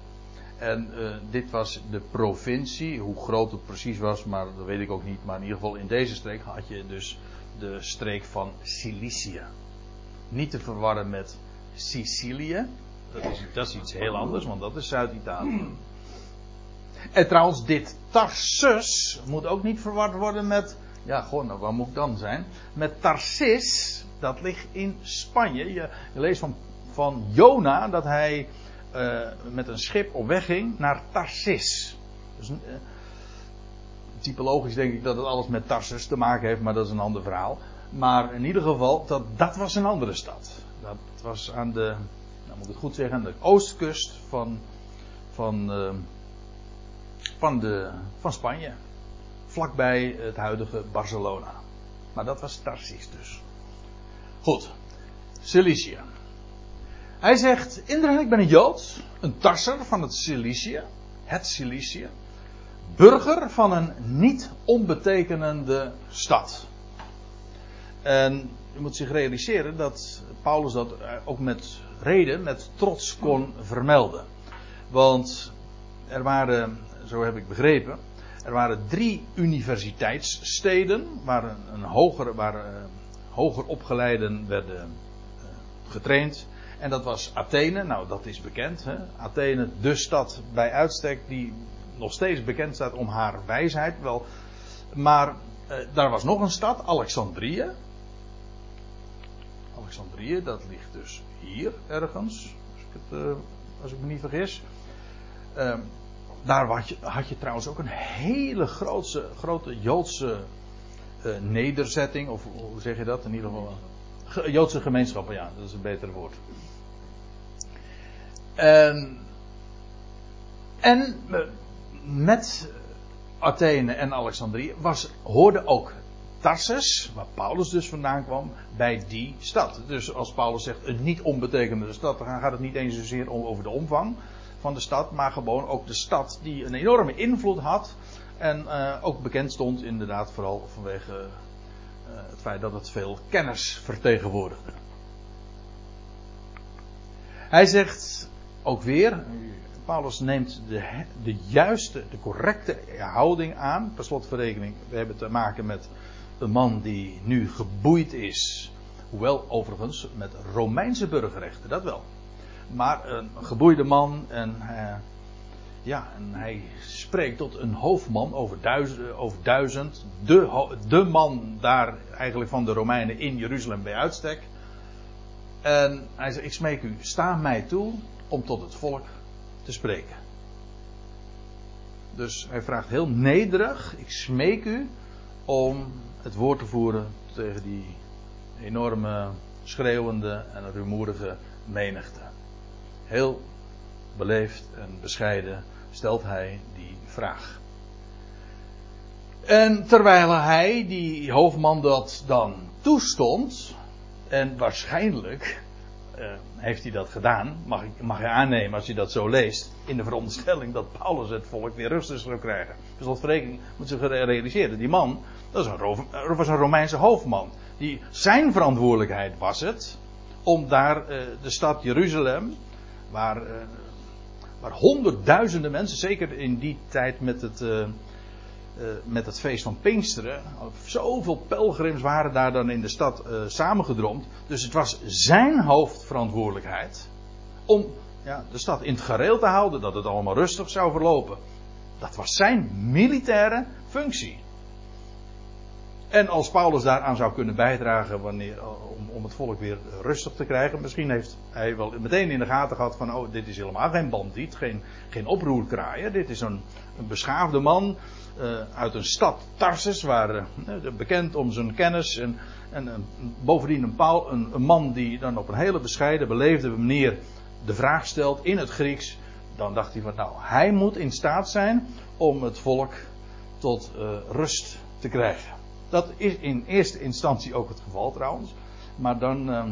En uh, dit was de provincie, hoe groot het precies was, maar dat weet ik ook niet. Maar in ieder geval in deze streek had je dus de streek van Cilicië. Niet te verwarren met Sicilië. Dat is, dat is iets heel anders, want dat is Zuid-Italië. En trouwens, dit Tarsus moet ook niet verward worden met. Ja, gewoon, nou, waar moet ik dan zijn? Met Tarsis, dat ligt in Spanje. Je, je leest van van Jona dat hij uh, met een schip op weg ging naar Tarsis. Dus, uh, typologisch denk ik dat het alles met Tarsus te maken heeft, maar dat is een ander verhaal. Maar in ieder geval, dat, dat was een andere stad. Dat was aan de, nou moet ik goed zeggen, aan de oostkust van, van, uh, van, de, van Spanje. Vlakbij het huidige Barcelona. Maar dat was Tarsis dus. Goed. Cilicië. Hij zegt, inderdaad, ik ben een Jood, een tasser van het Cilicië, het Cilicië, burger van een niet onbetekenende stad. En u moet zich realiseren dat Paulus dat ook met reden, met trots kon vermelden. Want er waren, zo heb ik begrepen, er waren drie universiteitssteden waar een, hoger, waar uh, hoger opgeleiden werden uh, getraind. En dat was Athene, nou dat is bekend. Hè? Athene, de stad bij uitstek die nog steeds bekend staat om haar wijsheid. Wel, maar eh, daar was nog een stad, Alexandrië. Alexandrië, dat ligt dus hier ergens, als ik, het, uh, als ik me niet vergis. Uh, daar had je, had je, trouwens ook een hele grootse, grote Joodse uh, nederzetting, of hoe zeg je dat in ieder geval? Joodse gemeenschappen, ja, dat is een beter woord. En, en met Athene en Alexandrië was, hoorde ook Tarsus, waar Paulus dus vandaan kwam, bij die stad. Dus als Paulus zegt een niet onbetekenende stad, dan gaat het niet eens zozeer over de omvang van de stad, maar gewoon ook de stad die een enorme invloed had. En uh, ook bekend stond inderdaad vooral vanwege uh, het feit dat het veel kennis vertegenwoordigde. Hij zegt ook weer, Paulus neemt de, de juiste, de correcte houding aan. Per slotverrekening, we hebben te maken met een man die nu geboeid is. Hoewel overigens met Romeinse burgerrechten, dat wel. Maar een geboeide man en, uh, ja, en hij spreekt tot een hoofdman over duizend, over. De, de man daar eigenlijk van de Romeinen in Jeruzalem bij uitstek. En hij zegt, ik smeek u, sta mij toe om tot het volk te spreken. Dus hij vraagt heel nederig: Ik smeek u om het woord te voeren tegen die enorme schreeuwende en rumoerige menigte. Heel beleefd en bescheiden stelt hij die vraag. En terwijl hij, die hoofdman, dat dan toestond, en waarschijnlijk uh, heeft hij dat gedaan, mag, ik, mag je aannemen als je dat zo leest, in de veronderstelling dat Paulus het volk weer rustig zou krijgen. Dus tot verrekening moet zich realiseren, die man, dat was een Romeinse hoofdman. Die, zijn verantwoordelijkheid was het om daar uh, de stad Jeruzalem, waar, uh, waar honderdduizenden mensen, zeker in die tijd met het, uh, met het feest van Pinksteren, zoveel pelgrims waren daar dan in de stad samengedromd. Dus het was zijn hoofdverantwoordelijkheid om ja, de stad in het gareel te houden, dat het allemaal rustig zou verlopen. Dat was zijn militaire functie. En als Paulus daaraan zou kunnen bijdragen wanneer, om, om het volk weer rustig te krijgen. Misschien heeft hij wel meteen in de gaten gehad van, oh, dit is helemaal geen bandiet, geen, geen oproerkraaier. Dit is een, een beschaafde man uh, uit een stad Tarsus, waar, uh, bekend om zijn kennis. En, en bovendien een, Paul, een, een, man die dan op een hele bescheiden, beleefde manier de vraag stelt in het Grieks. Dan dacht hij van, nou, hij moet in staat zijn om het volk tot rust te krijgen. Dat is in eerste instantie ook het geval trouwens. Maar dan, uh,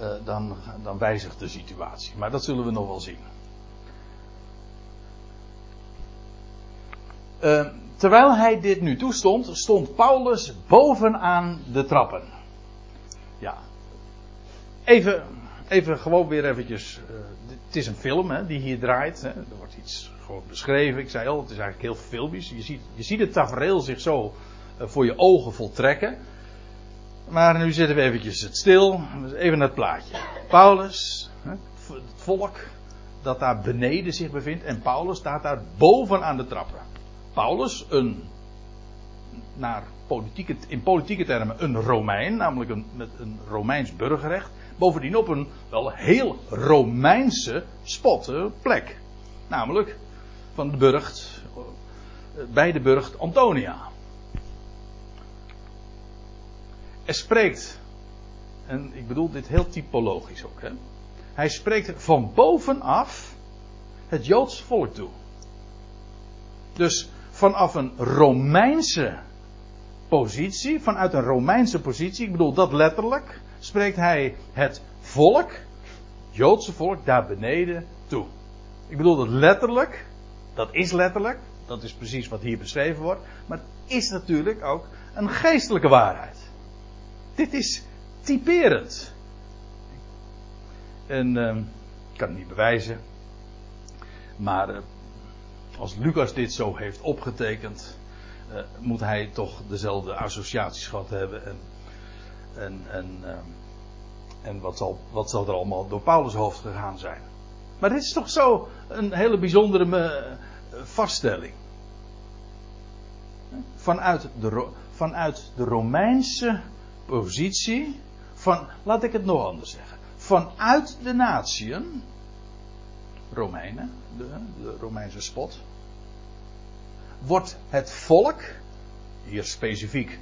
uh, dan, dan wijzigt de situatie. Maar dat zullen we nog wel zien. Uh, terwijl hij dit nu toestond, stond Paulus bovenaan de trappen. Ja. Even, even gewoon weer eventjes. Uh, het is een film hè, die hier draait. Hè. Er wordt iets gewoon beschreven. Ik zei al, het is eigenlijk heel filmisch. Je ziet, je ziet het tafereel zich zo voor je ogen voltrekken. Maar nu zitten we eventjes het stil. Even naar het plaatje. Paulus, het volk dat daar beneden zich bevindt. En Paulus staat daar boven aan de trappen. Paulus, een, naar politieke, in politieke termen een Romein, namelijk een, met een Romeins burgerrecht. Bovendien op een wel heel Romeinse spot, plek. Namelijk van de burcht, bij de burcht Antonia. Er spreekt, en ik bedoel dit heel typologisch ook, hè? hij spreekt van bovenaf het Joods volk toe. Dus vanaf een Romeinse positie, vanuit een Romeinse positie, ik bedoel dat letterlijk, spreekt hij het volk, Joodse volk, daar beneden toe. Ik bedoel dat letterlijk, dat is letterlijk, dat is precies wat hier beschreven wordt, maar het is natuurlijk ook een geestelijke waarheid. Dit is typerend. En uh, ik kan het niet bewijzen, maar uh, als Lucas dit zo heeft opgetekend, uh, moet hij toch dezelfde associaties gehad hebben. En, en, en, uh, en wat, zal, wat zal er allemaal door Paulus hoofd gegaan zijn. Maar dit is toch zo een hele bijzondere uh, vaststelling. Vanuit de, vanuit de Romeinse positie, van, laat ik het nog anders zeggen, vanuit de natieën, Romeinen, de, de Romeinse spot, wordt het volk, hier specifiek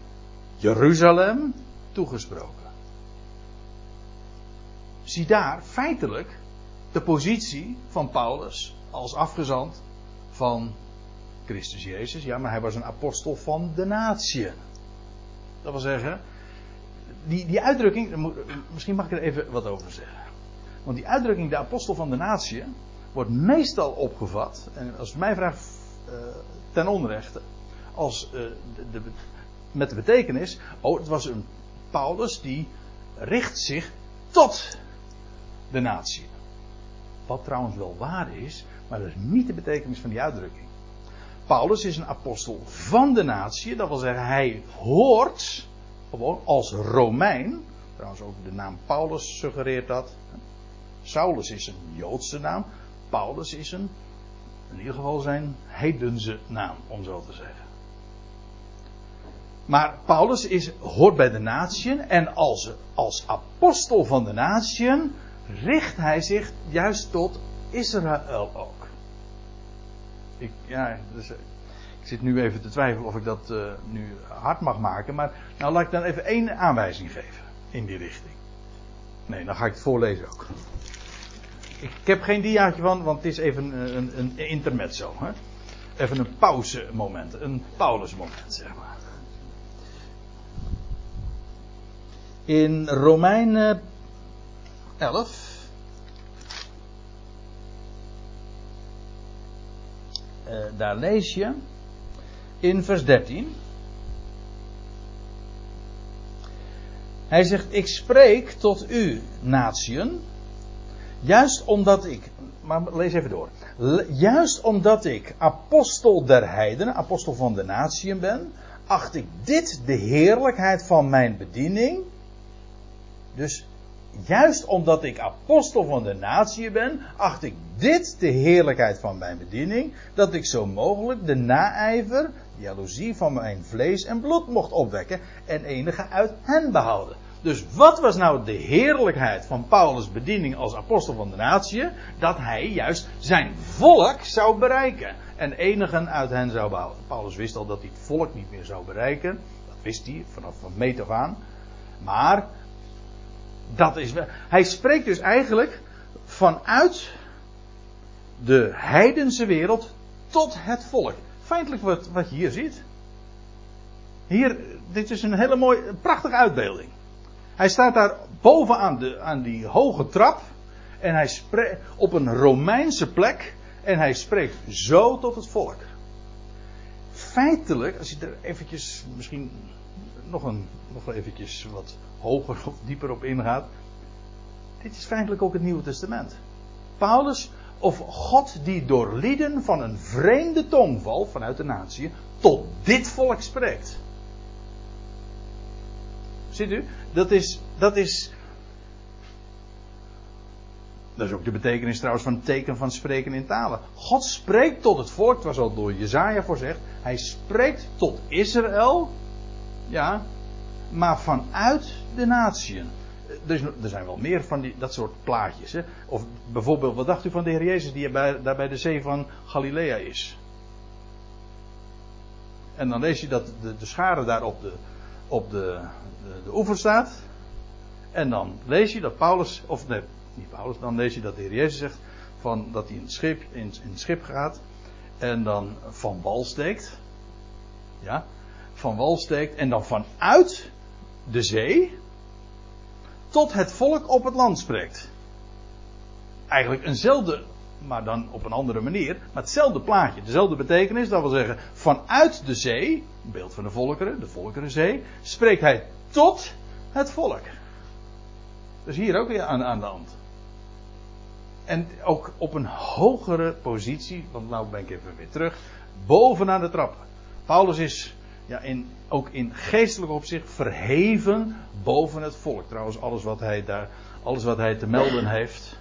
Jeruzalem, toegesproken. Zie daar feitelijk de positie van Paulus als afgezant van Christus Jezus. Ja, maar hij was een apostel van de natie. Dat wil zeggen, die, die uitdrukking, misschien mag ik er even wat over zeggen. Want die uitdrukking, de apostel van de natie, wordt meestal opgevat, en als mij vraagt uh, ten onrechte, als de, de, met de betekenis, oh, het was een Paulus die richt zich tot de natie. Wat trouwens wel waar is, maar dat is niet de betekenis van die uitdrukking. Paulus is een apostel van de natie, dat wil zeggen, hij hoort gewoon als Romein. Trouwens ook de naam Paulus suggereert dat. Saulus is een Joodse naam. Paulus is een, in ieder geval zijn heidense naam, om zo te zeggen. Maar Paulus is, hoort bij de natieën en als, als apostel van de natieën richt hij zich juist tot Israël ook. Ik, ja, dus, ik zit nu even te twijfelen of ik dat uh, nu hard mag maken. Maar nou laat ik dan even één aanwijzing geven. in die richting. Nee, dan ga ik het voorlezen ook. Ik, heb geen diaatje van, want het is even een, een, een intermezzo. Hè? Even een pauzemoment, een Paulusmoment, zeg maar. In Romeinen 11. Uh, daar lees je in vers 13. Hij zegt: Ik spreek tot u, natieën, juist omdat ik. Maar lees even door. Juist omdat ik apostel der heidenen, apostel van de natieën ben, acht ik dit de heerlijkheid van mijn bediening. Dus juist omdat ik apostel van de natie ben, acht ik dit de heerlijkheid van mijn bediening, dat ik zo mogelijk de naijver, jaloezie van mijn vlees en bloed mocht opwekken en enige uit hen behouden. Dus wat was nou de heerlijkheid van Paulus' bediening als apostel van de natie? Dat hij juist zijn volk zou bereiken en enigen uit hen zou behouden. Paulus wist al dat hij het volk niet meer zou bereiken. Dat wist hij vanaf van meet af aan. Maar dat is wel. Hij spreekt dus eigenlijk vanuit de heidense wereld tot het volk. Feitelijk wat, wat je hier ziet. Hier, dit is een hele mooie, prachtige uitbeelding. Hij staat daar bovenaan de, aan die hoge trap. En hij spreekt op een Romeinse plek. En hij spreekt zo tot het volk. Feitelijk, als je er eventjes misschien nog, een, nog eventjes wat hoger of dieper op ingaat. Dit is feitelijk ook het Nieuwe Testament. Paulus, of God die door lieden van een vreemde tongval vanuit de natie tot dit volk spreekt. Ziet u? Dat is, dat is. Dat is ook de betekenis trouwens van het teken van spreken in talen. God spreekt tot het volk, het was al door Jezaja voorzegd. Hij spreekt tot Israël. Ja, maar vanuit de natieën. Er, er zijn wel meer van die, dat soort plaatjes. Hè? Of bijvoorbeeld, wat dacht u van de Heer Jezus die bij, daar bij de zee van Galilea is? En dan lees je dat de, de schare daar op de, op de, de, oever staat. En dan lees je dat Paulus, of nee, niet Paulus, dan lees je dat de Heer Jezus zegt van, dat hij in het schip, in, in schip gaat. En dan van wal steekt. Ja, van wal steekt. En dan vanuit de zee tot het volk op het land spreekt. Eigenlijk eenzelfde, maar dan op een andere manier, maar hetzelfde plaatje, dezelfde betekenis. Dat wil zeggen, vanuit de zee, beeld van de volkeren, de volkerenzee, spreekt hij tot het volk. Dus hier ook weer aan, aan de hand. En ook op een hogere positie, want nou ben ik even weer terug, bovenaan de trappen. Paulus is ja, in, ook in geestelijk opzicht verheven boven het volk. Trouwens, alles wat hij daar, alles wat hij te melden heeft,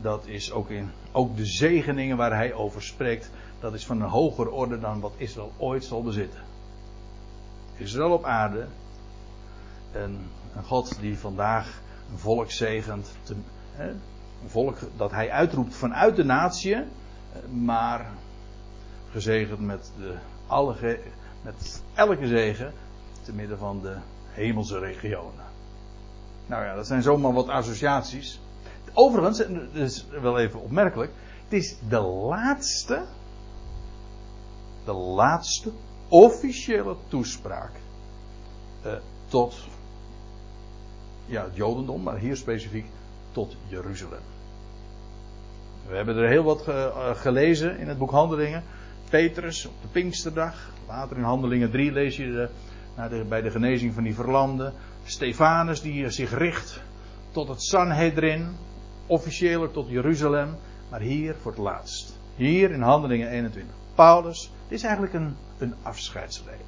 dat is ook in, ook de zegeningen waar hij over spreekt, dat is van een hogere orde dan wat Israël ooit zal bezitten. Israël op aarde, en een God die vandaag een volk zegent, hè, een volk dat hij uitroept vanuit de natie, maar gezegend met de alle met elke zegen te midden van de hemelse regionen. Nou ja, dat zijn zomaar wat associaties. Overigens, dat is wel even opmerkelijk, het is de laatste, de laatste officiële toespraak eh, tot ja, het Jodendom, maar hier specifiek tot Jeruzalem. We hebben er heel wat eh, gelezen in het boek Handelingen. Petrus op de Pinksterdag. Later in Handelingen 3 lees je de, bij de genezing van die verlamden. Stefanus die zich richt tot het Sanhedrin. Officiëler tot Jeruzalem. Maar hier voor het laatst. Hier in Handelingen 21. Paulus. Dit is eigenlijk een, een afscheidsreden.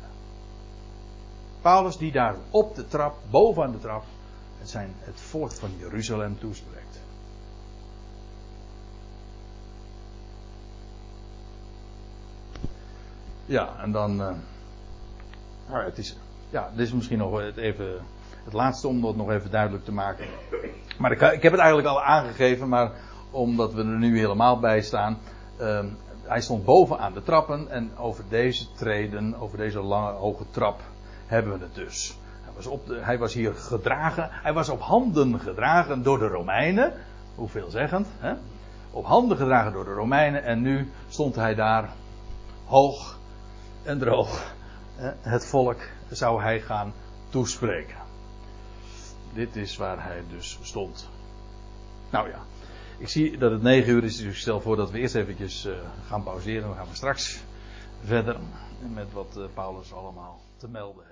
Paulus die daar op de trap, bovenaan de trap. Het, zijn, het volk van Jeruzalem toespreekt. Ja, en dan. Uh, nou, het is, ja, dit is misschien nog even het laatste om dat nog even duidelijk te maken. Maar ik, ik heb het eigenlijk al aangegeven, maar omdat we er nu helemaal bij staan. Uh, hij stond boven aan de trappen en over deze treden, over deze lange hoge trap, hebben we het dus. Was op de, hij was hier gedragen. Hij was op handen gedragen door de Romeinen. Hoeveelzeggend. Hè? Op handen gedragen door de Romeinen. En nu stond hij daar hoog en droog. Het volk zou hij gaan toespreken. Dit is waar hij dus stond. Nou ja, ik zie dat het 9 uur is, dus ik stel voor dat we eerst eventjes uh, gaan pauzeren. Dan gaan we straks verder met wat uh, Paulus allemaal te melden.